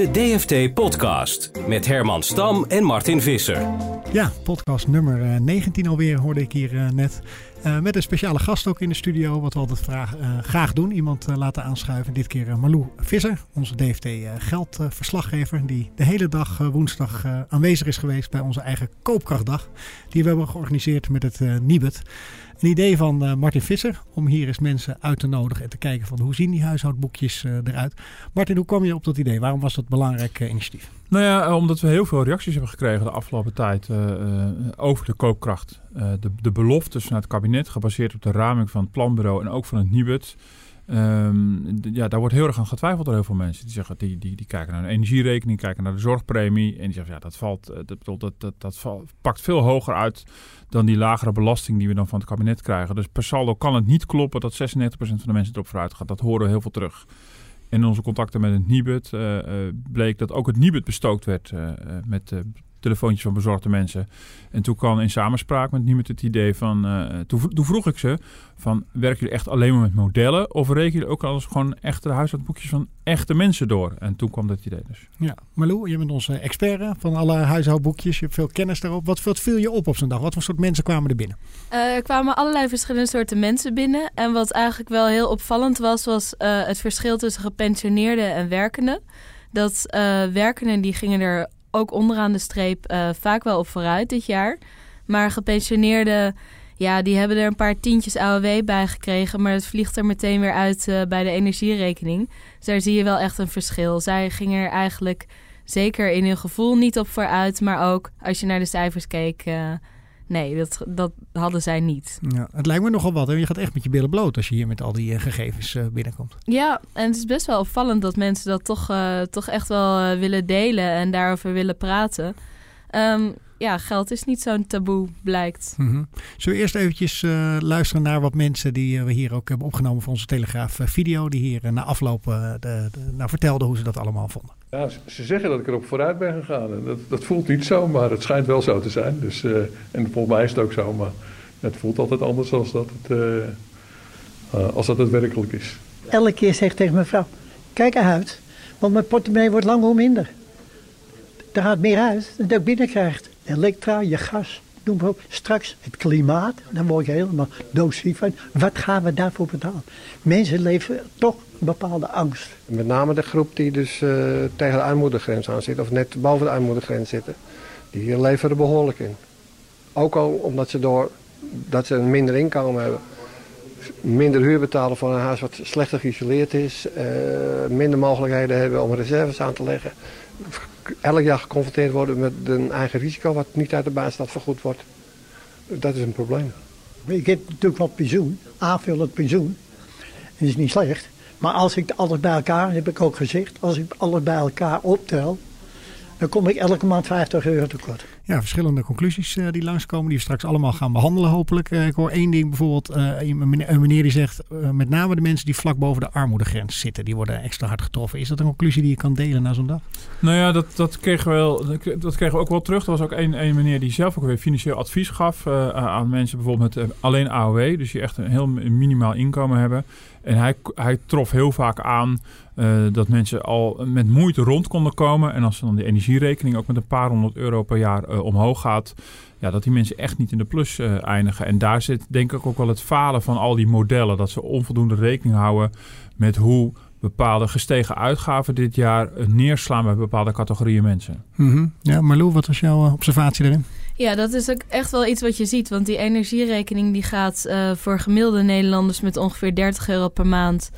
De DFT Podcast met Herman Stam en Martin Visser. Ja, podcast nummer eh, 19 alweer hoorde ik hier eh, net. Eh, met een speciale gast ook in de studio, wat we altijd eh, graag doen. Iemand eh, laten aanschuiven. Dit keer Marlou Visser, onze DFT geldverslaggever. die de hele dag woensdag aanwezig is geweest bij onze eigen koopkrachtdag. Die we hebben georganiseerd met het Nibud. Een idee van Martin Visser om hier eens mensen uit te nodigen en te kijken van hoe zien die huishoudboekjes eruit. Martin, hoe kwam je op dat idee? Waarom was dat een belangrijk initiatief? Nou ja, omdat we heel veel reacties hebben gekregen de afgelopen tijd over de koopkracht. De, de beloftes van het kabinet, gebaseerd op de raming van het planbureau en ook van het Nibud. Ehm, ja, daar wordt heel erg aan getwijfeld door heel veel mensen. Die, zeggen, die, die, die kijken naar de energierekening, kijken naar de zorgpremie. En die zeggen, ja, dat, valt, eh, dat, dat, dat, dat val- pakt veel hoger uit dan die lagere belasting die we dan van het kabinet krijgen. Dus per saldo kan het niet kloppen dat 96% van de mensen erop vooruit gaat. Dat horen we heel veel terug. In onze contacten met het Nibud eh, bleek dat ook het Nibud bestookt werd met eh, telefoontjes van bezorgde mensen. En toen kwam in samenspraak met Nibud het idee van... eh, toen, vro- toen vroeg ik ze van, werken jullie echt alleen maar met modellen? Of rekenen jullie ook alles gewoon echte huishoudboekjes van echte mensen door? En toen kwam dat idee dus. Ja, Marlou, je bent onze expert van alle huishoudboekjes. Je hebt veel kennis daarop. Wat, wat viel je op op zo'n dag? Wat voor soort mensen kwamen er binnen? Eh, er kwamen allerlei verschillende soorten mensen binnen. En wat eigenlijk wel heel opvallend was, was eh, het verschil tussen gepensioneerden en werkenden. Dat eh werkenden die gingen er ook onderaan de streep eh, vaak wel op vooruit dit jaar. Maar gepensioneerden, ja, die hebben er een paar tientjes AOW bij gekregen. Maar het vliegt er meteen weer uit eh, bij de energierekening. Dus daar zie je wel echt een verschil. Zij gingen er eigenlijk zeker in hun gevoel niet op vooruit. Maar ook als je naar de cijfers keek... eh, Nee, dat, dat hadden zij niet. Ja, het lijkt me nogal wat. Hè? Je gaat echt met je billen bloot als je hier met al die eh, gegevens eh, binnenkomt. Ja, en het is best wel opvallend dat mensen dat toch, eh, toch echt wel willen delen en daarover willen praten. Ehm, ja, geld is niet zo'n taboe, blijkt. Mhm. Zullen we eerst eventjes eh, luisteren naar wat mensen die eh, we hier ook hebben opgenomen voor onze Telegraaf eh, video. Die hier na afloop de, de, nou, vertelden hoe ze dat allemaal vonden. Ja, ze- ze zeggen dat ik erop vooruit ben gegaan. En dat, dat voelt niet zo, maar het schijnt wel zo te zijn. Dus, eh, en volgens mij is het ook zo, maar het voelt altijd anders als dat het, als dat het werkelijk is. Elke keer zeg ik tegen mijn vrouw, kijk eruit, want mijn portemonnee wordt lang hoe minder. Er gaat meer uit dan dat ik binnenkrijgt. Elektra, je gas, noem maar op. Straks het klimaat, dan word je helemaal doodziek van. Wat gaan we daarvoor betalen? Mensen leven toch een bepaalde angst. Met name de groep die dus eh, tegen de armoedegrens aan zit, of net boven de armoedegrens zitten, die leven er behoorlijk in. Ook al omdat ze door dat ze een minder inkomen hebben, minder huur betalen voor een huis wat slechter geïsoleerd is, eh, minder mogelijkheden hebben om reserves aan te leggen, elk jaar geconfronteerd worden met een eigen risico wat niet uit de baanstad vergoed wordt. Dat is een probleem. Ik heb natuurlijk wat pensioen, aanvullend pensioen. Dat is niet slecht. Maar als ik alles bij elkaar, heb ik ook gezegd, als ik alles bij elkaar optel, dan kom ik elke maand 50 euro tekort. Ja, verschillende conclusies eh, die langskomen, die we straks allemaal gaan behandelen hopelijk. Eh, ik hoor één ding bijvoorbeeld, eh, een meneer- die zegt, met name de mensen die vlak boven de armoedegrens zitten, die worden extra hard getroffen. Is dat een conclusie die je kan delen na zo'n dag? Nou ja, dat, dat, kregen we wel, dat kregen we ook wel terug. Er was ook een, een meneer die zelf ook weer financieel advies gaf aan mensen bijvoorbeeld met alleen AOW. Dus die echt een heel minimaal inkomen hebben. En hij, hij trof heel vaak aan dat mensen al met moeite rond konden komen. En als dan de energierekening ook met een paar honderd euro per jaar omhoog gaat. Ja, dat die mensen echt niet in de plus eh, eindigen. En daar zit denk ik ook wel het falen van al die modellen. Dat ze onvoldoende rekening houden met hoe bepaalde gestegen uitgaven dit jaar eh, neerslaan bij bepaalde categorieën mensen. Mhm. Ja, Marlou, wat was jouw eh, observatie daarin? Ja, dat is ook echt wel iets wat je ziet. Want die energierekening die gaat eh, voor gemiddelde Nederlanders met ongeveer 30 euro per maand...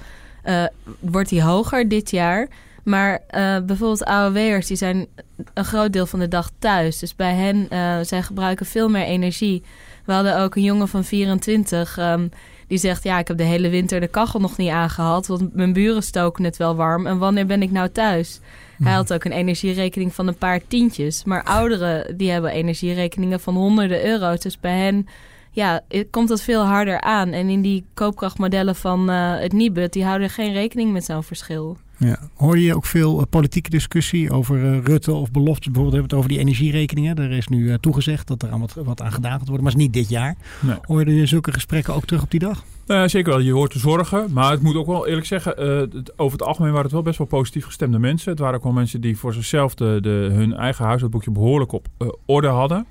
eh, wordt die hoger dit jaar. Maar eh, bijvoorbeeld AOW'ers, die zijn een groot deel van de dag thuis. Dus bij hen, eh zij gebruiken veel meer energie We hadden ook een jongen van 24 ehm, die zegt: Ja, ik heb de hele winter de kachel nog niet aangehad. Want mijn buren stoken het wel warm. En wanneer ben ik nou thuis? Hij had ook een energierekening van een paar tientjes. Maar ouderen die hebben energierekeningen van honderden euro's. Dus bij hen ja, komt dat veel harder aan. En in die koopkrachtmodellen van uh, het Nibud, die houden geen rekening met zo'n verschil. Ja. Hoor je ook veel uh, politieke discussie over uh, Rutte of beloftes? Bijvoorbeeld hebben we het over die energierekeningen. Er is nu toegezegd dat er aan wat, wat aan gedaan gaat worden, maar het is niet dit jaar. Nee. Hoor je zulke gesprekken ook terug op die dag? Uh, zeker wel, je hoort de zorgen. Maar het moet ook wel eerlijk zeggen, het, over het algemeen waren het wel best wel positief gestemde mensen. Het waren ook wel mensen die voor zichzelf de, de, hun eigen huishoudboekje behoorlijk op orde hadden.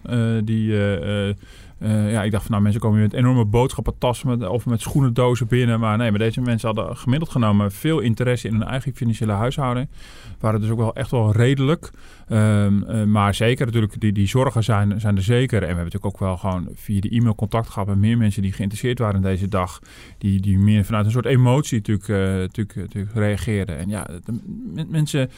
die uh, ja, ik dacht van nou, mensen komen met enorme boodschappentassen met, of met schoenendozen binnen. Maar nee, maar deze mensen hadden gemiddeld genomen veel interesse in hun eigen financiële huishouding. Waren dus ook wel echt wel redelijk. Um, uh, maar zeker natuurlijk, die, die zorgen zijn, zijn er zeker. En we hebben natuurlijk ook wel gewoon via de e-mail contact gehad met meer mensen die geïnteresseerd waren in deze dag. Die, die meer vanuit een soort emotie natuurlijk, uh, natuurlijk, natuurlijk reageerden. En ja, mensen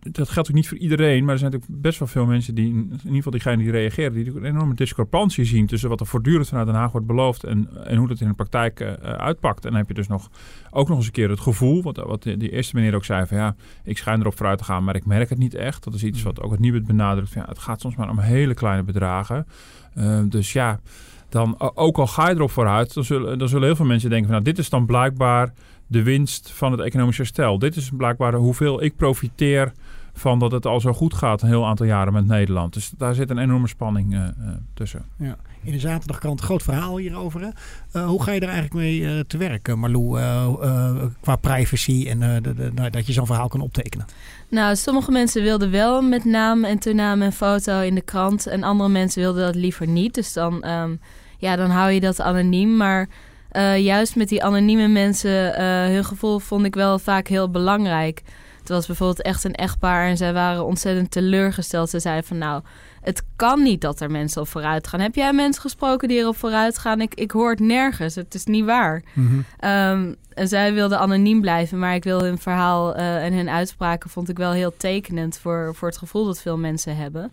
dat geldt ook niet voor iedereen, maar er zijn natuurlijk best wel veel mensen die, in ieder geval diegenen die reageren, die een enorme discrepantie zien tussen wat er voortdurend vanuit Den Haag wordt beloofd en, en hoe dat in de praktijk uh, uitpakt. En dan heb je dus nog, ook nog eens een keer het gevoel, wat, wat die eerste meneer ook zei, van ja, ik schijn erop vooruit te gaan, maar ik merk het niet echt. Dat is iets wat ook het Nibud benadrukt. Ja, het gaat soms maar om hele kleine bedragen. Uh, dus ja, dan ook al ga je erop vooruit, dan zullen, dan zullen heel veel mensen denken van nou, dit is dan blijkbaar de winst van het economisch herstel. Dit is blijkbaar hoeveel ik profiteer van dat het al zo goed gaat een heel aantal jaren met Nederland. Dus daar zit een enorme spanning uh, uh, tussen. Ja. In de zaterdagkrant een groot verhaal hierover. Uh, hoe ga je er eigenlijk mee te werken, Marlou, qua privacy en de, de, nou, dat je zo'n verhaal kan optekenen? Nou, sommige mensen wilden wel met naam en toenaam en foto in de krant. En andere mensen wilden dat liever niet. Dus dan, um, ja, dan hou je dat anoniem. Maar uh, juist met die anonieme mensen, uh, hun gevoel vond ik wel vaak heel belangrijk. Het was bijvoorbeeld echt een echtpaar en zij waren ontzettend teleurgesteld. Ze zeiden van nou, het kan niet dat er mensen op vooruit gaan. Heb jij mensen gesproken die erop vooruit gaan? Ik, ik hoor het nergens. Het is niet waar. Mm -hmm. um, en zij wilden anoniem blijven, maar ik wil hun verhaal uh, en hun uitspraken vond ik wel heel tekenend voor, voor het gevoel dat veel mensen hebben.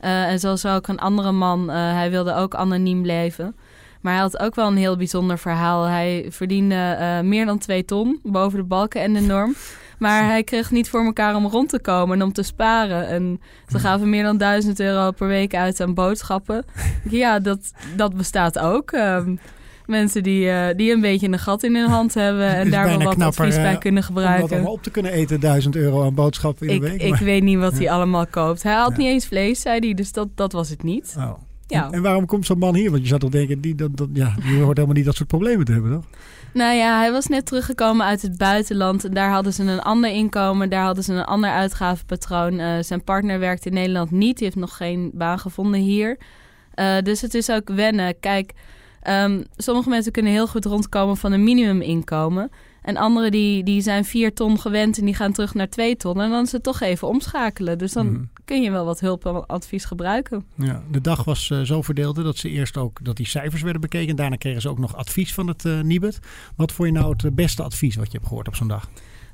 en zoals ook een andere man, hij wilde ook anoniem leven. Maar hij had ook wel een heel bijzonder verhaal. Hij verdiende uh, meer dan twee ton boven de balken en de norm. Maar hij kreeg niet voor elkaar om rond te komen en om te sparen. En ze gaven meer dan duizend euro per week uit aan boodschappen. ja, dat, dat bestaat ook. Um, mensen die, uh, die een beetje een gat in hun hand hebben en daar wel wat knapper, advies bij kunnen gebruiken. Om allemaal op te kunnen eten, duizend euro aan boodschappen in ik, de week. Ik weet niet wat hij allemaal koopt. Hij had ja. niet eens vlees, zei hij, dus dat, dat was het niet. Oh. Ja. En, en, waarom komt zo'n man hier? Want je zou toch denken, die, dat, dat, ja, die hoort helemaal niet dat soort problemen te hebben, toch? Nou ja, hij was net teruggekomen uit het buitenland. En daar hadden ze een ander inkomen. Daar hadden ze een ander uitgavenpatroon. Uh, zijn partner werkt in Nederland niet. Die heeft nog geen baan gevonden hier. Uh, dus het is ook wennen. Kijk, um, sommige mensen kunnen heel goed rondkomen van een minimuminkomen. En anderen die, die zijn vier ton gewend en die gaan terug naar twee ton. En dan is het toch even omschakelen. Dus dan mm. kun je wel wat hulp en advies gebruiken. Ja, de dag was uh, zo verdeeld dat ze eerst ook dat die cijfers werden bekeken. En daarna kregen ze ook nog advies van het uh, Nibud. Wat vond je nou het beste advies wat je hebt gehoord op zo'n dag?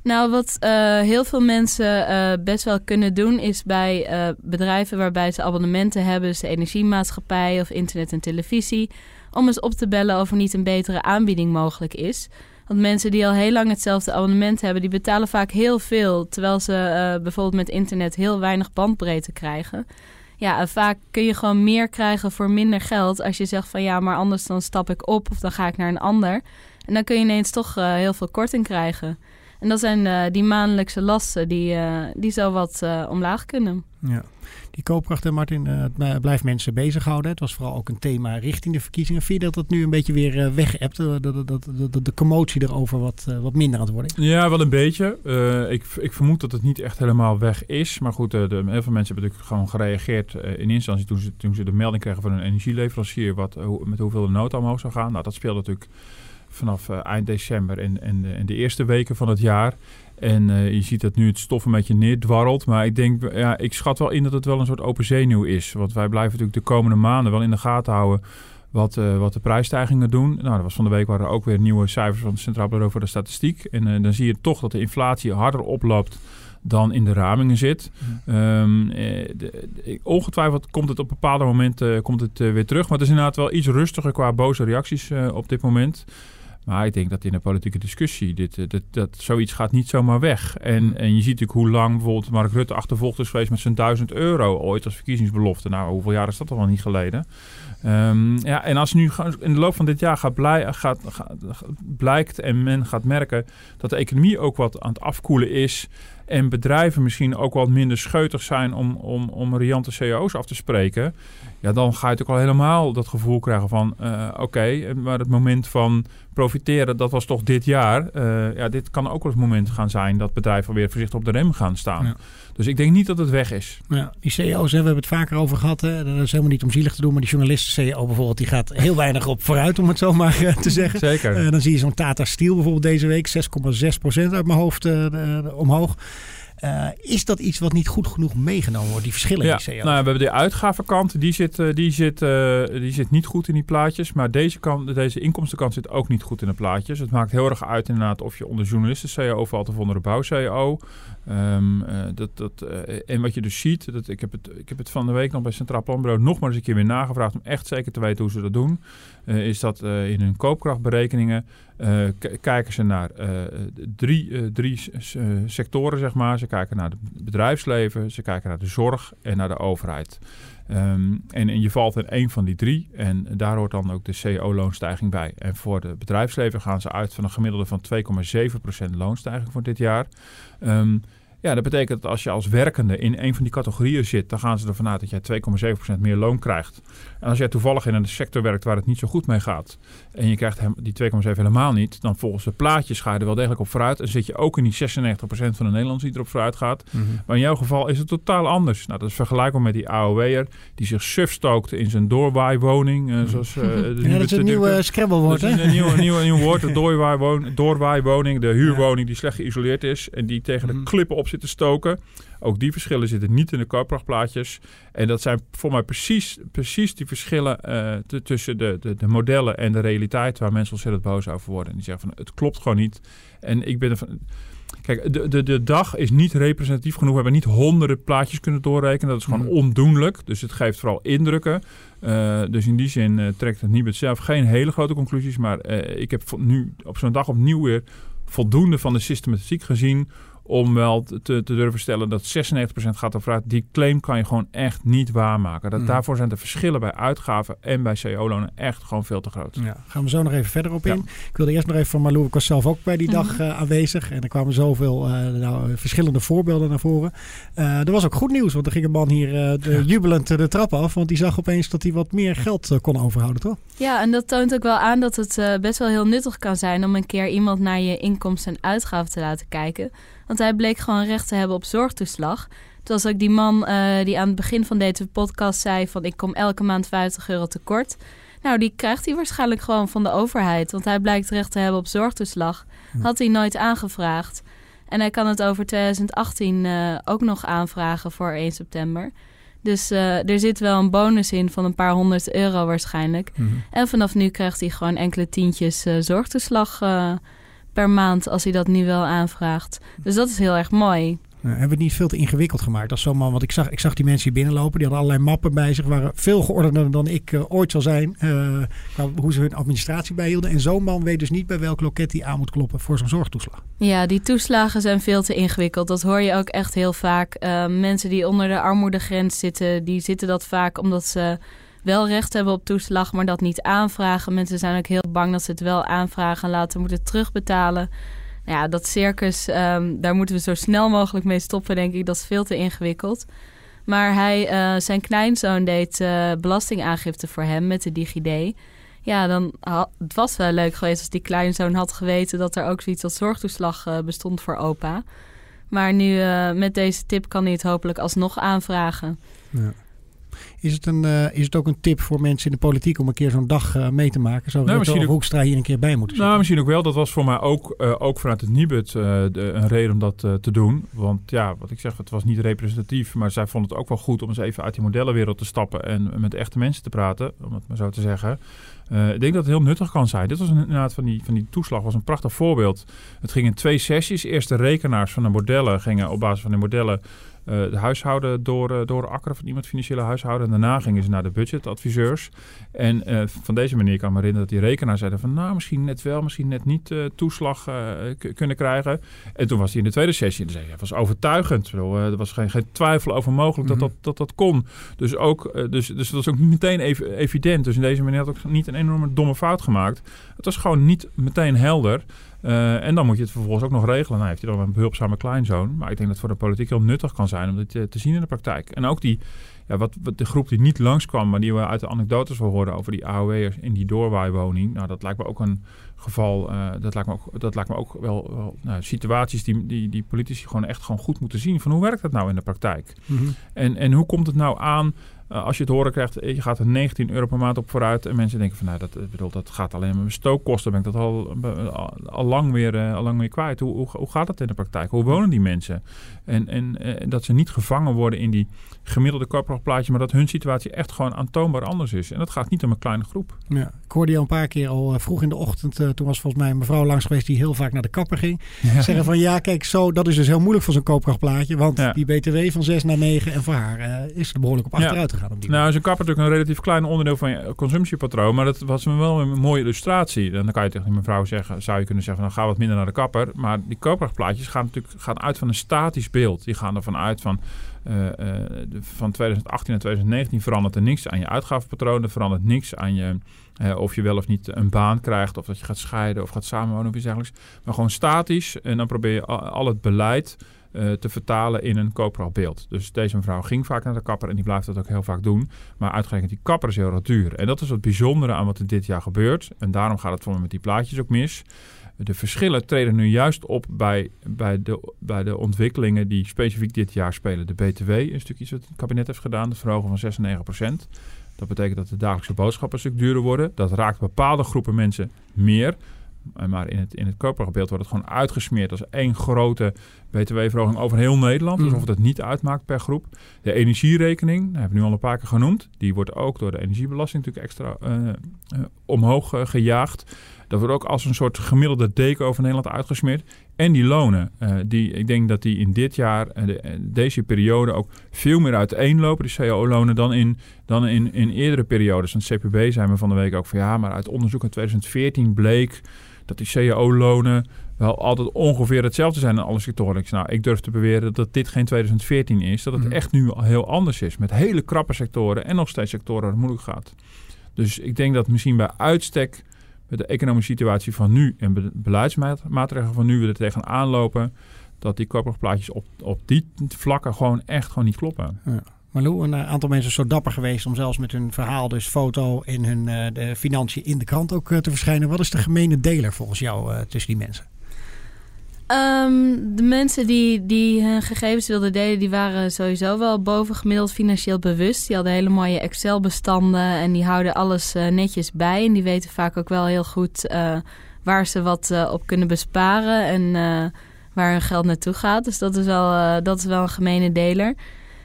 Nou, wat uh, heel veel mensen uh, best wel kunnen doen, is bij uh, bedrijven waarbij ze abonnementen hebben, dus de energiemaatschappij of internet en televisie, om eens op te bellen of er niet een betere aanbieding mogelijk is. Want mensen die al heel lang hetzelfde abonnement hebben, die betalen vaak heel veel. Terwijl ze uh, bijvoorbeeld met internet heel weinig bandbreedte krijgen. Ja, vaak kun je gewoon meer krijgen voor minder geld. Als je zegt van ja, maar anders dan stap ik op of dan ga ik naar een ander. En dan kun je ineens toch uh, heel veel korting krijgen. En dat zijn uh, die maandelijkse lasten die, die zo wat omlaag kunnen. Ja. Die koopkracht, en Martin, uh, blijft mensen bezighouden. Het was vooral ook een thema richting de verkiezingen. Vind je dat het nu een beetje weer weg hebt? Dat, dat, dat, dat, de commotie erover wat, uh, wat minder aan het worden Ja, wel een beetje. ik, ik vermoed dat het niet echt helemaal weg is. Maar goed, de, heel veel mensen hebben natuurlijk gewoon gereageerd in instantie toen ze, toen ze de melding kregen van een energieleverancier. Wat, met hoeveel de nood omhoog zou gaan. Nou, dat speelde natuurlijk vanaf eind december en, en, en de eerste weken van het jaar. En uh, je ziet dat nu het stof een beetje neerdwarrelt. Maar ik denk, ja, ik schat wel in dat het wel een soort open zenuw is. Want wij blijven natuurlijk de komende maanden wel in de gaten houden wat, uh, wat de prijsstijgingen doen. Nou, dat was van de week waren er ook weer nieuwe cijfers van het Centraal Bureau voor de Statistiek. En uh, dan zie je toch dat de inflatie harder oploopt dan in de ramingen zit. Ehm, eh, de- de- ongetwijfeld komt het op bepaalde momenten komt het, eh, weer terug. Maar het is inderdaad wel iets rustiger qua boze reacties eh, op dit moment. Maar ik denk dat in de politieke discussie, dit, eh, dat, dat, zoiets gaat niet zomaar weg. En, en je ziet natuurlijk hoe lang bijvoorbeeld Mark Rutte achtervolgd is geweest met zijn 1000 euro ooit als verkiezingsbelofte. Nou, hoeveel jaar is dat al wel niet geleden? Ehm, ja, en als nu in de loop van dit jaar gaat blij, gaat, gaat- blijkt en men gaat merken dat de economie ook wat aan het afkoelen is. En bedrijven misschien ook wat minder scheutig zijn om, om, om riante CEO's af te spreken. Ja, dan ga je natuurlijk al helemaal dat gevoel krijgen van... eh, oké, maar het moment van profiteren, dat was toch dit jaar. Eh, ja, dit kan ook wel het moment gaan zijn dat bedrijven weer voorzichtig op de rem gaan staan. Ja. Dus ik denk niet dat het weg is. Ja, die CEO's, hè, we hebben het vaker over gehad. Hè. Dat is helemaal niet om zielig te doen. Maar die journalisten-CEO bijvoorbeeld, die gaat heel weinig op vooruit, om het zo maar eh, te zeggen. Zeker. Eh, dan zie je zo'n Tata Steel bijvoorbeeld deze week, 6,6% uit mijn hoofd omhoog. Eh, is dat iets wat niet goed genoeg meegenomen wordt, die verschillen Ja, in CEO's? nou, we hebben de uitgavenkant, die zit, eh, die, zit, eh, die zit niet goed in die plaatjes. Maar deze, kant, deze inkomstenkant zit ook niet goed in de plaatjes. Het maakt heel erg uit inderdaad of je onder journalisten-CEO valt of onder de bouw-CEO. Ehm, eh, dat, dat, en wat je dus ziet, dat, ik, heb het, ik heb het van de week nog bij Centraal Planbureau nog maar eens een keer weer nagevraagd om echt zeker te weten hoe ze dat doen. Is dat in hun koopkrachtberekeningen eh, kijken ze naar eh, drie, eh, drie sectoren, zeg maar. Ze kijken naar het bedrijfsleven, ze kijken naar de zorg en naar de overheid. Ehm, en, en je valt in één van die drie en daar hoort dan ook de CO-loonstijging bij. En voor het bedrijfsleven gaan ze uit van een gemiddelde van 2,7% loonstijging voor dit jaar. Ehm, ja, dat betekent dat als je als werkende in een van die categorieën zit, dan gaan ze ervan uit dat jij 2,7% meer loon krijgt. En als jij toevallig in een sector werkt waar het niet zo goed mee gaat, en je krijgt hem, die 2,7 helemaal niet, dan volgens de plaatjes ga je er wel degelijk op vooruit. En zit je ook in die 96% van de Nederlanders die erop vooruit gaat. Mhm. Maar in jouw geval is het totaal anders. Nou, dat is vergelijkbaar met die AOW'er die zich suf stookte in zijn doorwaaiwoning. eh, zoals, eh, de ja, nieuwe- dat is een de- nieuwe Scrabble-woord, dat hè? een nieuw, nieuw, nieuw woord, de doorwaaiwoning, doorwaaiwoning, de huurwoning die slecht geïsoleerd is en die tegen de Mhm. klippen op zit te stoken. Ook die verschillen zitten niet in de koopkrachtplaatjes. En dat zijn voor mij precies, precies die verschillen eh, tussen de, de, de modellen en de realiteit waar mensen ontzettend boos over worden. En die zeggen van het klopt gewoon niet. En ik ben er van. Kijk, de, de, de dag is niet representatief genoeg. We hebben niet honderden plaatjes kunnen doorrekenen. Dat is gewoon Mhm. ondoenlijk. Dus het geeft vooral indrukken. Eh, dus in die zin eh, trekt het Nibud zelf geen hele grote conclusies. Maar ik heb nu op zo'n dag opnieuw weer voldoende van de systematiek gezien. Om wel te, te durven stellen dat 96% gaat over uit. Die claim kan je gewoon echt niet waarmaken. Dat, Mhm. Daarvoor zijn de verschillen bij uitgaven en bij CO-lonen echt gewoon veel te groot. Ja, gaan we zo nog even verder op Ja. in. Ik wilde eerst nog even van Marlou, ik was zelf ook bij die Mhm. dag eh, aanwezig. En er kwamen zoveel eh, nou, verschillende voorbeelden naar voren. Eh, er was ook goed nieuws, want er ging een man hier eh, de, jubelend eh, de trap af. Want die zag opeens dat hij wat meer geld eh, kon overhouden, toch? Ja, en dat toont ook wel aan dat het eh, best wel heel nuttig kan zijn om een keer iemand naar je inkomsten en uitgaven te laten kijken. Want hij bleek gewoon recht te hebben op zorgtoeslag. Het was ook die man eh, die aan het begin van deze podcast zei van ik kom elke maand 50 euro tekort. Nou, die krijgt hij waarschijnlijk gewoon van de overheid. Want hij blijkt recht te hebben op zorgtoeslag. Had hij nooit aangevraagd. En hij kan het over 2018 eh, ook nog aanvragen voor 1 september. Dus eh, er zit wel een bonus in van een paar honderd euro waarschijnlijk. En vanaf nu krijgt hij gewoon enkele tientjes eh, zorgtoeslag per maand als hij dat nu wel aanvraagt. Dus dat is heel erg mooi. Eh, hebben we het niet veel te ingewikkeld gemaakt als zo'n man? Want ik zag, ik zag die mensen hier binnenlopen. Die hadden allerlei mappen bij zich. Waren veel geordener dan ik eh, ooit zal zijn. qua hoe ze hun administratie bijhielden. En zo'n man weet dus niet bij welk loket hij aan moet kloppen voor zo'n zorgtoeslag. Ja, die toeslagen zijn veel te ingewikkeld. Dat hoor je ook echt heel vaak. Eh, mensen die onder de armoedegrens zitten, die zitten dat vaak omdat ze wel recht hebben op toeslag, maar dat niet aanvragen. Mensen zijn ook heel bang dat ze het wel aanvragen en later moeten terugbetalen. Nou ja, dat circus, ehm, daar moeten we zo snel mogelijk mee stoppen, denk ik. Dat is veel te ingewikkeld. Maar hij, eh, zijn kleinzoon deed eh, belastingaangifte voor hem met de DigiD. Ja, dan het was wel leuk geweest als die kleinzoon had geweten dat er ook zoiets als zorgtoeslag eh, bestond voor opa. Maar nu met deze tip kan hij het hopelijk alsnog aanvragen. Is het, een, eh, is het ook een tip voor mensen in de politiek om een keer zo'n dag eh, mee te maken? Zo Nou, misschien ook- Hoekstra hier een keer bij moeten Nou, zitten. misschien ook wel. Dat was voor mij ook, eh, ook vanuit het Nibud een reden om dat te doen. Want ja, wat ik zeg, het was niet representatief. Maar zij vonden het ook wel goed om eens even uit die modellenwereld te stappen. En met echte mensen te praten, om het maar zo te zeggen. Uh, ik denk dat het heel nuttig kan zijn. Dit was een, inderdaad van die, van die toeslag was een prachtig voorbeeld. Het ging in twee sessies. Eerst de rekenaars van de modellen gingen op basis van de modellen uh, de huishouden door, uh, door akkeren van iemand financiële huishouden. En daarna gingen ze naar de budgetadviseurs. En uh, van deze manier kan ik me herinneren dat die rekenaar zeiden van nou misschien net wel, misschien net niet toeslag kunnen krijgen. En toen was hij in de tweede sessie en zei hij was overtuigend. er was geen, geen twijfel over mogelijk mm -hmm. dat, dat, dat dat kon. Dus, ook, dus, dus dat was ook niet meteen ev evident. Dus in deze manier had ook niet een enorme domme fout gemaakt. Het was gewoon niet meteen helder. Uh, en dan moet je het vervolgens ook nog regelen. Nou heeft hij dan een behulpzame kleinzoon. Maar ik denk dat het voor de politiek heel nuttig kan zijn om dit te, te zien in de praktijk. En ook die, ja, wat, wat, de groep die niet langskwam, maar die we uit de anekdotes wel hoorden over die AOW'ers in die doorwaaiwoning. Nou, dat lijkt me ook een geval, uh, dat, lijkt me ook, dat lijkt me ook wel, wel nou, situaties die, die, die politici gewoon echt gewoon goed moeten zien. Van hoe werkt dat nou in de praktijk? Mm -hmm. en, en hoe komt het nou aan uh, als je het horen krijgt, je gaat er 19 euro per maand op vooruit. En mensen denken van nou, dat, bedoel, dat gaat alleen maar mijn stookkosten. Ben ik dat al, al, al lang, weer, uh, al lang weer kwijt. Hoe, hoe, hoe, gaat dat in de praktijk? Hoe wonen die mensen? En, en uh, dat ze niet gevangen worden in die gemiddelde koopkrachtplaatje, maar dat hun situatie echt gewoon aantoonbaar anders is. En dat gaat niet om een kleine groep. Ja, ik hoorde je al een paar keer al vroeg in de ochtend. Toen was volgens mij een mevrouw langs geweest die heel vaak naar de kapper ging. Ja. Zeggen van ja, kijk, zo, dat is dus heel moeilijk voor zo'n koopkrachtplaatje. Want ja. die BTW van 6 naar 9 en voor haar is er behoorlijk op achteruit gegaan. Op die nou, is een kapper natuurlijk een relatief klein onderdeel van je consumptiepatroon. Maar dat was wel een mooie illustratie. En dan kan je tegen die mevrouw zeggen, zou je kunnen zeggen, dan ga wat minder naar de kapper. Maar die koopkrachtplaatjes gaan natuurlijk gaan uit van een statisch beeld. Die gaan ervan uit van, van 2018 naar 2019 verandert er niks aan je uitgavenpatroon. Er verandert niks aan je, uh, of je wel of niet een baan krijgt. Of dat je gaat scheiden of gaat samenwonen of iets dergelijks. Maar gewoon statisch. En dan probeer je al, het beleid te vertalen in een koopkrachtbeeld. Dus deze mevrouw ging vaak naar de kapper en die blijft dat ook heel vaak doen. Maar uitgerekend die kapper is heel duur. En dat is het bijzondere aan wat er dit jaar gebeurt. En daarom gaat het voor me met die plaatjes ook mis. De verschillen treden nu juist op bij, bij, de, bij de ontwikkelingen die specifiek dit jaar spelen. De BTW, een stukje wat het kabinet heeft gedaan, de verhogen van 6 en 9 procent. Dat betekent dat de dagelijkse boodschappen een stuk duurder worden. Dat raakt bepaalde groepen mensen meer. Maar in het, in het koopkrachtbeeld wordt het gewoon uitgesmeerd als één grote btw-verhoging over heel Nederland. Mm. Alsof het het niet uitmaakt per groep. De energierekening, dat hebben we nu al een paar keer genoemd. Die wordt ook door de energiebelasting natuurlijk extra uh, uh, omhoog uh, gejaagd. Dat wordt ook als een soort gemiddelde deken over Nederland uitgesmeerd. En die lonen, die, ik denk dat die in dit jaar, de, deze periode ook veel meer uiteenlopen, die cao-lonen, dan, in, dan in, in eerdere periodes. Van het CPB zijn we van de week ook van ja, maar uit onderzoek in 2014 bleek dat die cao-lonen wel altijd ongeveer hetzelfde zijn in alle sectoren. Nou, ik durf te beweren dat dit geen 2014 is. Dat het mm. echt nu al heel anders is. Met hele krappe sectoren en nog steeds sectoren waar het moeilijk gaat. Dus ik denk dat misschien bij uitstek met de economische situatie van nu en be beleidsmaatregelen van nu we er tegenaan lopen, dat die koopkrachtplaatjes op, op die vlakken gewoon echt gewoon niet kloppen. Ja. Marlou, een aantal mensen zo dapper geweest om zelfs met hun verhaal, dus foto en hun uh, de financiën in de krant ook uh, te verschijnen. Wat is de gemene deler volgens jou tussen die mensen? Um, de mensen die, die hun gegevens wilden delen, die waren sowieso wel bovengemiddeld financieel bewust. Die hadden hele mooie Excel-bestanden en die houden alles netjes bij. En die weten vaak ook wel heel goed waar ze wat op kunnen besparen en waar hun geld naartoe gaat. Dus dat is wel, dat is wel een gemene deler.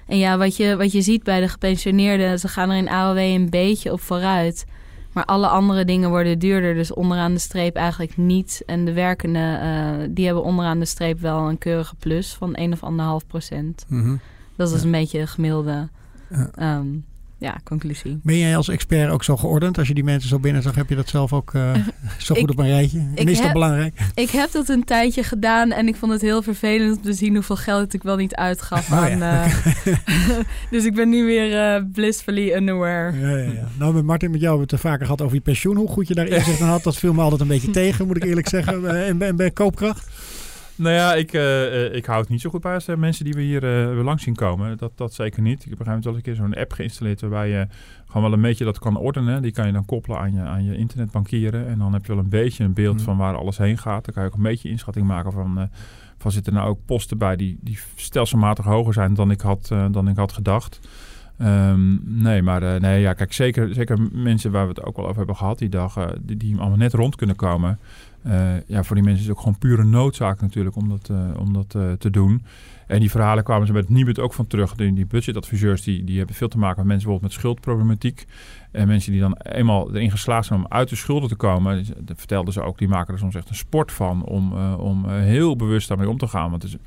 En ja, wat je, wat je ziet bij de gepensioneerden, ze gaan er in AOW een beetje op vooruit. Maar alle andere dingen worden duurder, dus onderaan de streep eigenlijk niet. En de werkenden, uh, die hebben onderaan de streep wel een keurige plus van 1 of 1,5 procent. Mm -hmm. Dat is ja. een beetje de gemiddelde ja. um, ja, conclusie. Ben jij als expert ook zo geordend? Als je die mensen zo binnen zag, heb je dat zelf ook uh, zo goed ik, op een rijtje? En is dat heb, belangrijk? Ik heb dat een tijdje gedaan en ik vond het heel vervelend om te zien hoeveel geld ik wel niet uitgaf. Oh, aan, ja. uh, dus ik ben nu weer uh, blissfully unaware. Ja, ja, ja. Nou, met Martin, met jou hebben we het vaker gehad over je pensioen. Hoe goed je daar inzicht in had, dat viel me altijd een beetje tegen, moet ik eerlijk zeggen. En, en bij koopkracht? Nou ja, ik, uh, ik hou het niet zo goed bij als mensen die we hier uh, langs zien komen. Dat, dat zeker niet. Ik heb op een gegeven moment wel eens een keer zo'n app geïnstalleerd waarbij je gewoon wel een beetje dat kan ordenen. Die kan je dan koppelen aan je, aan je internetbankieren. En dan heb je wel een beetje een beeld mm. van waar alles heen gaat. Dan kan je ook een beetje inschatting maken van, van zitten er nou ook posten bij die, die stelselmatig hoger zijn dan ik had, dan ik had gedacht. Ehm, nee, maar uh, nee, ja, kijk, zeker, zeker mensen waar we het ook wel over hebben gehad die dag, uh, die, die allemaal net rond kunnen komen. Uh, ja, voor die mensen is het ook gewoon pure noodzaak natuurlijk om dat, om dat te doen. En die verhalen kwamen ze met Nibud ook van terug. Die, die budgetadviseurs die, die hebben veel te maken met mensen bijvoorbeeld met schuldproblematiek. En mensen die dan eenmaal erin geslaagd zijn om uit de schulden te komen, dat vertelden ze ook, die maken er soms echt een sport van om, om heel bewust daarmee om te gaan. Want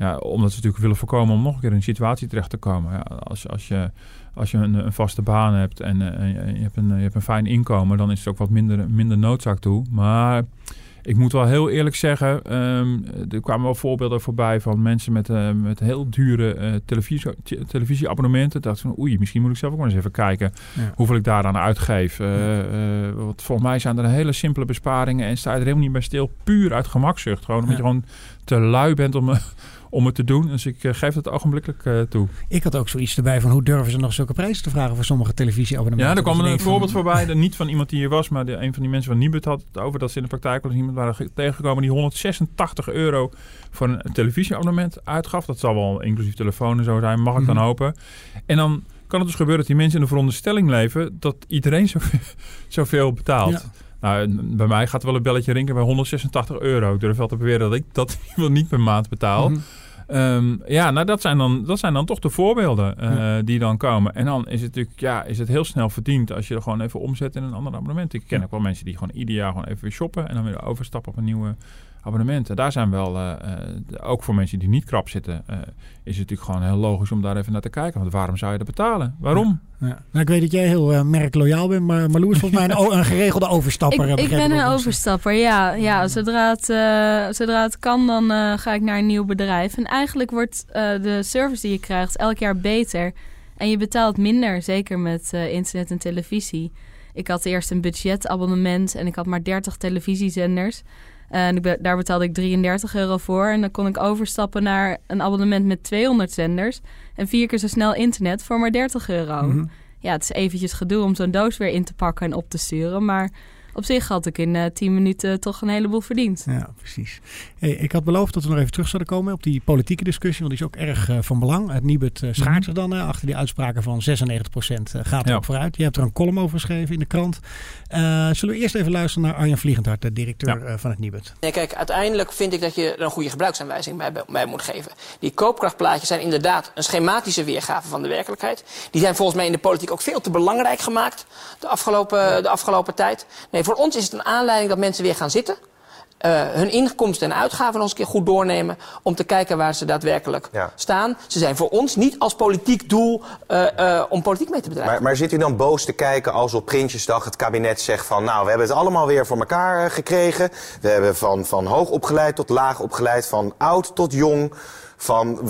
ja, omdat ze natuurlijk willen voorkomen om nog een keer in een situatie terecht te komen. Ja, als, als je, als je een, een vaste baan hebt en, uh, je, hebt een, je hebt een fijn inkomen, dan is het ook wat minder, minder noodzaak toe. Maar ik moet wel heel eerlijk zeggen, um, er kwamen wel voorbeelden voorbij van mensen met, uh, met heel dure uh, televisie, televisieabonnementen. Dacht van oei, misschien moet ik zelf ook maar eens even kijken ja. hoeveel ik daaraan uitgeef. Uh, want volgens mij zijn er hele simpele besparingen en sta je er helemaal niet bij stil. Puur uit gemakzucht. Gewoon omdat ja. je gewoon te lui bent om om het te doen. Dus ik uh, geef het ogenblikkelijk uh, toe. Ik had ook zoiets erbij van hoe durven ze nog zulke prijzen te vragen voor sommige televisieabonnementen. Ja, er kwam een voorbeeld van... voorbij, niet van iemand die hier was, maar de, een van die mensen van Nibud had het over dat ze in de praktijk wel eens iemand waren tegengekomen die 186 euro voor een televisieabonnement uitgaf. Dat zal wel inclusief telefoon en zo zijn, mag ik dan mm -hmm. hopen. En dan kan het dus gebeuren dat die mensen in de veronderstelling leven dat iedereen zoveel, zoveel betaalt. Ja. Nou, bij mij gaat er wel een belletje rinken bij 186 euro. Ik durf wel te beweren dat ik dat niet per maand betaal. Mm -hmm. Um, ja, nou dat zijn, dan, dat zijn dan toch de voorbeelden uh, ja. die dan komen. En dan is het natuurlijk ja, is het heel snel verdiend als je er gewoon even omzet in een ander abonnement. Ik ken ja. ook wel mensen die gewoon ieder jaar gewoon even weer shoppen en dan weer overstappen op een nieuwe abonnementen. Daar zijn wel, uh, uh, ook voor mensen die niet krap zitten, uh, is het natuurlijk gewoon heel logisch om daar even naar te kijken. Want waarom zou je dat betalen? Waarom? Ja, ja. Nou, ik weet dat jij heel merkloyaal bent, maar Marloes is volgens mij een, een, geregelde overstapper. ik, ik ben een overstapper, ja. ja zodra, het, zodra het kan, dan ga ik naar een nieuw bedrijf. En eigenlijk wordt de service die je krijgt elk jaar beter. En je betaalt minder, zeker met internet en televisie. Ik had eerst een budgetabonnement en ik had maar 30 televisiezenders. En ik, daar betaalde ik 33 euro voor. En dan kon ik overstappen naar een abonnement met 200 zenders. En vier keer zo snel internet voor maar 30 euro. Mm -hmm. Ja, het is eventjes gedoe om zo'n doos weer in te pakken en op te sturen. Maar op zich had ik in uh, 10 minuten toch een heleboel verdiend. Ja, precies. Hey, ik had beloofd dat we nog even terug zouden komen op die politieke discussie. Want die is ook erg uh, van belang. Het Nibud uh, schaart zich dan uh, achter die uitspraken van 96% gaat er ja. vooruit. Je hebt er een column over geschreven in de krant. zullen we eerst even luisteren naar Arjan Vliegendhart, de directeur ja. van het Nibud. Nee, kijk, uiteindelijk vind ik dat je er een goede gebruiksaanwijzing bij, bij moet geven. Die koopkrachtplaatjes zijn inderdaad een schematische weergave van de werkelijkheid. Die zijn volgens mij in de politiek ook veel te belangrijk gemaakt de afgelopen, de afgelopen tijd. Nee, voor ons is het een aanleiding dat mensen weer gaan zitten. Uh, hun inkomsten en uitgaven nog eens een keer goed doornemen. Om te kijken waar ze daadwerkelijk ja. staan. Ze zijn voor ons niet als politiek doel uh, uh, om politiek mee te bedrijven. Maar, maar, zit u dan boos te kijken als op Prinsjesdag het kabinet zegt van... nou, we hebben het allemaal weer voor elkaar gekregen. We hebben van, van hoog opgeleid tot laag opgeleid. Van oud tot jong. Van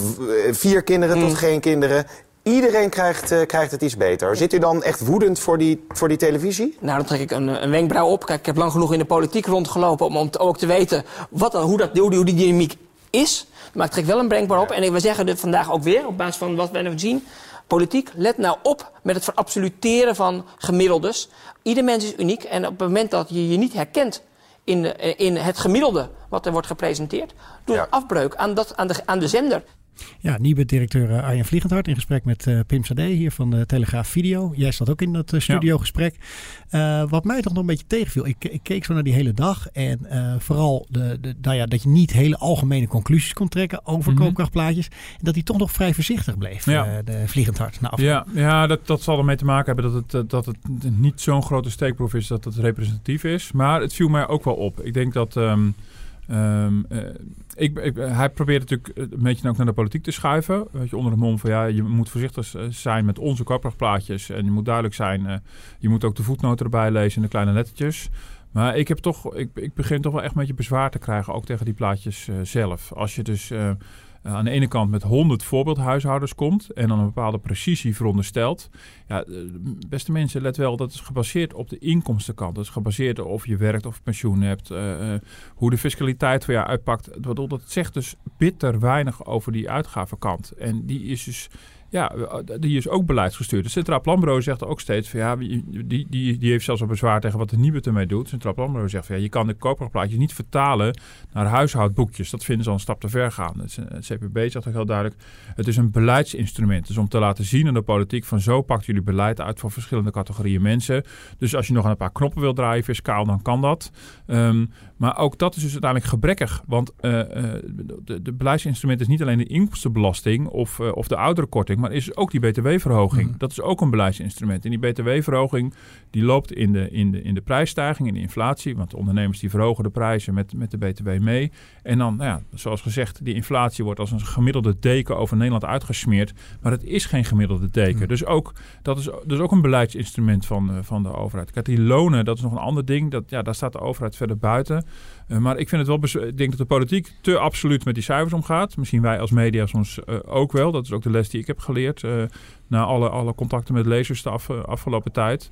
vier kinderen mm. tot geen kinderen. Iedereen krijgt, uh, krijgt het iets beter. Zit u dan echt woedend voor die, voor die televisie? Nou, dan trek ik een, een wenkbrauw op. Kijk, ik heb lang genoeg in de politiek rondgelopen om, om te, ook te weten wat, hoe, dat, hoe, hoe die dynamiek is. Maar ik trek wel een wenkbrauw op. En we zeggen dit vandaag ook weer, op basis van wat we hebben zien. Politiek, let nou op met het verabsoluteren van gemiddeldes. Ieder mens is uniek. En op het moment dat je je niet herkent in, de, in het gemiddelde wat er wordt gepresenteerd... doe ja. afbreuk aan, dat, aan, de, aan de zender. Ja, Nibud-directeur uh, Arjen Vliegendhart in gesprek met uh, Pim Sade hier van de Telegraaf Video. Jij zat ook in dat uh, studiogesprek. Ja. wat mij toch nog een beetje tegenviel, ik, ik keek zo naar die hele dag en vooral de, de, nou ja, dat je niet hele algemene conclusies kon trekken over mm -hmm. koopkrachtplaatjes. En dat hij toch nog vrij voorzichtig bleef, ja. de Vliegendhart. Na ja, ja dat, dat zal ermee te maken hebben dat het, dat het niet zo'n grote steekproef is dat het representatief is. Maar het viel mij ook wel op. Ik denk dat... Um, Um, uh, ik, hij probeert natuurlijk een beetje ook naar de politiek te schuiven. Weet je, onder de mom van ja, je moet voorzichtig zijn met onze koopkrachtplaatjes. En je moet duidelijk zijn, uh, je moet ook de voetnoten erbij lezen en de kleine lettertjes. Maar ik, heb toch, ik, ik begin toch wel echt een beetje bezwaar te krijgen, ook tegen die plaatjes uh, zelf. Als je dus uh, aan de ene kant met 100 voorbeeldhuishoudens komt en dan een bepaalde precisie veronderstelt. Ja, beste mensen, let wel, dat is gebaseerd op de inkomstenkant. Dat is gebaseerd op of je werkt of pensioen hebt, uh, hoe de fiscaliteit voor jou uitpakt. Dat zegt dus bitter weinig over die uitgavenkant. En die is dus ja, die is ook beleidsgestuurd. Het Centraal Planbureau zegt ook steeds van ja, die, die, die heeft zelfs een bezwaar tegen wat de Nibud ermee doet. Centraal Planbureau zegt van ja, je kan de koopkrachtplaatjes niet vertalen naar huishoudboekjes. Dat vinden ze al een stap te ver gaan. Het, CPB zegt ook heel duidelijk, het is een beleidsinstrument. Dus om te laten zien aan de politiek van zo pakt jullie beleid uit voor verschillende categorieën mensen. Dus als je nog aan een paar knoppen wil draaien fiscaal, dan kan dat. Um, maar ook dat is dus uiteindelijk gebrekkig. Want uh, de, de beleidsinstrument is niet alleen de inkomstenbelasting of, uh, of de ouderenkorting, maar is ook die btw-verhoging. Mm. Dat is ook een beleidsinstrument. En die btw-verhoging die loopt in de, in, de, in de prijsstijging, in de inflatie. Want de ondernemers die verhogen de prijzen met, met de btw mee. En dan, nou ja, zoals gezegd, die inflatie wordt als een gemiddelde deken over Nederland uitgesmeerd. Maar het is geen gemiddelde deken. Mm. Dus ook, dat is dus ook een beleidsinstrument van, van de overheid. Kijk, die lonen, dat is nog een ander ding. Dat, ja, daar staat de overheid verder buiten. Uh, maar ik vind het wel. Denk dat de politiek te absoluut met die cijfers omgaat. Misschien wij als media soms uh, ook wel. Dat is ook de les die ik heb geleerd. Uh, na alle, alle contacten met lezers de af, afgelopen tijd.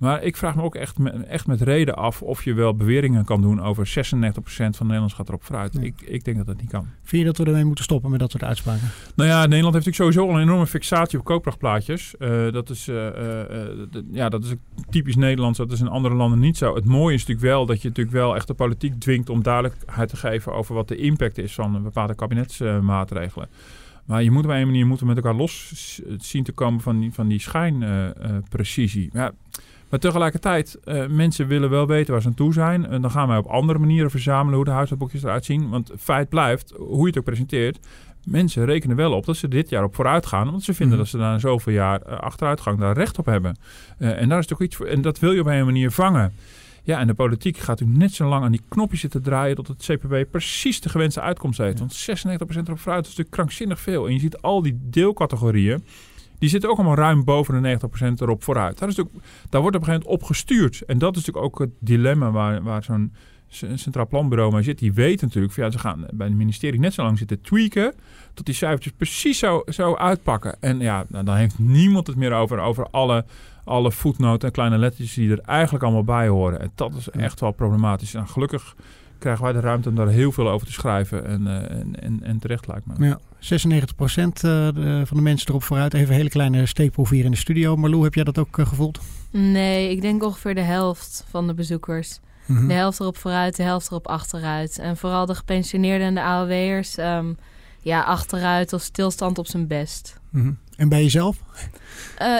Maar ik vraag me ook echt, echt met reden af of je wel beweringen kan doen over 96% van Nederland gaat erop vooruit. Ik, ik denk dat dat niet kan. Vind je dat we ermee moeten stoppen met dat soort uitspraken? Nou ja, Nederland heeft natuurlijk sowieso al een enorme fixatie op koopkrachtplaatjes. Uh, dat, is, uh, uh, ja, dat is typisch Nederlands, dat is in andere landen niet zo. Het mooie is natuurlijk wel dat je natuurlijk wel echt de politiek dwingt om duidelijkheid te geven over wat de impact is van bepaalde kabinetsmaatregelen. Maar je moet op een manier moeten met elkaar los zien te komen van die, van die schijnprecisie. ja, maar tegelijkertijd, uh, mensen willen wel weten waar ze aan toe zijn. En dan gaan wij op andere manieren verzamelen hoe de huishoudboekjes eruit zien. Want feit blijft, hoe je het ook presenteert, mensen rekenen wel op dat ze dit jaar op vooruit gaan. Want ze vinden mhm. dat ze na zoveel jaar uh, achteruitgang daar recht op hebben. Uh, en daar is toch iets voor. En dat wil je op een manier vangen. Ja, en de politiek gaat natuurlijk net zo lang aan die knopjes zitten draaien tot het CPB precies de gewenste uitkomst heeft. Want 96% erop vooruit is natuurlijk krankzinnig veel. En je ziet al die deelcategorieën die zitten ook allemaal ruim boven de 90% erop vooruit. Daar, is daar wordt op een gegeven moment op gestuurd. En dat is natuurlijk ook het dilemma waar, waar zo'n Centraal Planbureau mee zit. Die weet natuurlijk, van, ja, ze gaan bij het ministerie net zo lang zitten tweaken... tot die cijfertjes precies zo, zo uitpakken. En ja, nou, dan heeft niemand het meer over, over alle, alle voetnoten en kleine lettertjes... die er eigenlijk allemaal bij horen. En dat is echt wel problematisch. En gelukkig krijgen wij de ruimte om daar heel veel over te schrijven. En, uh, en, en, en, terecht lijkt me. Ja, 96 procent uh, van de mensen erop vooruit. Even een hele kleine steekproef hier in de studio. Marlou, heb jij dat ook uh, gevoeld? Nee, ik denk ongeveer de helft van de bezoekers. Mm -hmm. De helft erop vooruit, de helft erop achteruit. En vooral de gepensioneerden en de AOW'ers... Um, ja, achteruit of stilstand op zijn best. Mm -hmm. En bij jezelf?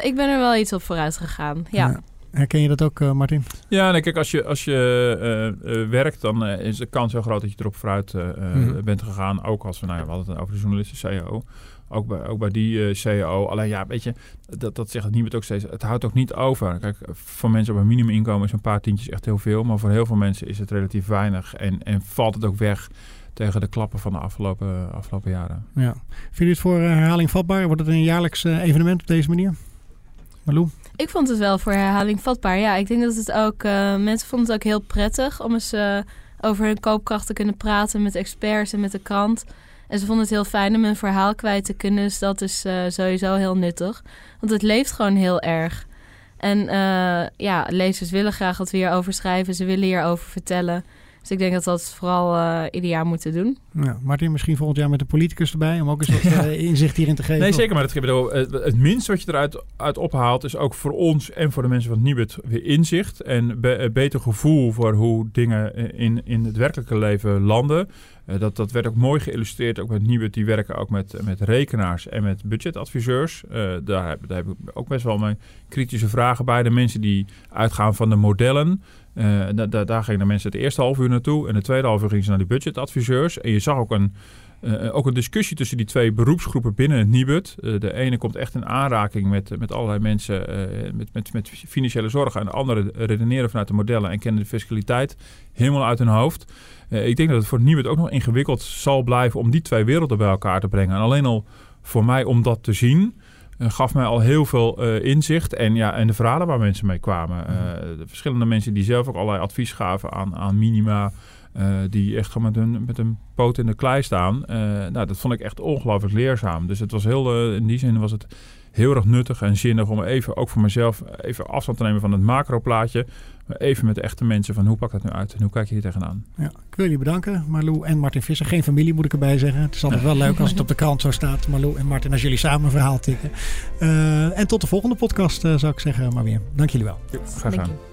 ik ben er wel iets op vooruit gegaan, ja. ja. Herken je dat ook, uh, Martin? Ja, nee, kijk, als je, als je uh, uh, werkt, dan is de kans heel groot dat je erop vooruit mm. bent gegaan. Ook als we, nou ja, we hadden het over de journalisten CEO. Ook bij, ook bij die CEO. Alleen ja, weet je, dat, dat zegt het niet ook steeds. Het houdt ook niet over. Kijk, voor mensen op een minimuminkomen is een paar tientjes echt heel veel. Maar voor heel veel mensen is het relatief weinig. En, en valt het ook weg tegen de klappen van de afgelopen, afgelopen jaren. Ja. Vind je het voor herhaling vatbaar? Wordt het een jaarlijks evenement op deze manier? Malou? Ik vond het wel voor herhaling vatbaar. Ja, ik denk dat het ook... Uh, mensen vonden het ook heel prettig om eens uh, over hun koopkracht te kunnen praten met experts en met de krant. En ze vonden het heel fijn om hun verhaal kwijt te kunnen. Dus dat is uh, sowieso heel nuttig. Want het leeft gewoon heel erg. En ja, lezers willen graag dat we hierover schrijven. Ze willen hierover vertellen. Dus ik denk dat we dat vooral uh, ieder jaar moeten doen. Ja, Martin, misschien volgend jaar met de politicus erbij... om ook eens wat uh, inzicht hierin te geven. Nee, zeker. Maar het, bedoel, het, het minste wat je eruit uit ophaalt... is ook voor ons en voor de mensen van het Nibud weer inzicht... en be, beter gevoel voor hoe dingen in, in het werkelijke leven landen... Uh, dat, dat werd ook mooi geïllustreerd, ook met Nibud. Die werken ook met, met rekenaars en met budgetadviseurs. Uh, daar, daar heb ik ook best wel mijn kritische vragen bij. De mensen die uitgaan van de modellen... Da daar gingen de mensen het eerste half uur naartoe. En de tweede half uur gingen ze naar die budgetadviseurs. En je zag ook een, uh, ook een discussie tussen die twee beroepsgroepen binnen het Nibud. Uh, de ene komt echt in aanraking met, met allerlei mensen met, met, met financiële zorgen. En de andere redeneren vanuit de modellen en kennen de fiscaliteit helemaal uit hun hoofd. ik denk dat het voor het Nibud ook nog ingewikkeld zal blijven om die twee werelden bij elkaar te brengen. En alleen al voor mij om dat te zien gaf mij al heel veel uh, inzicht. En, ja, en de verhalen waar mensen mee kwamen. Uh, de verschillende mensen die zelf ook allerlei advies gaven aan, aan minima. Eh, die echt gewoon met hun, met een poot in de klei staan. Eh, nou, dat vond ik echt ongelooflijk leerzaam. Dus het was heel, eh, in die zin was het heel erg nuttig en zinnig om even, ook voor mezelf, even afstand te nemen van het macroplaatje. Maar even met de echte mensen van hoe pakt dat nu uit en hoe kijk je hier tegenaan. Ja, ik wil jullie bedanken, Marlou en Martin Visser. Geen familie moet ik erbij zeggen. Het is altijd wel leuk als het op de krant zo staat. Marlou en Martin, als jullie samen een verhaal tikken. Eh, en tot de volgende podcast zou ik zeggen maar weer. Dank jullie wel. Graag gedaan.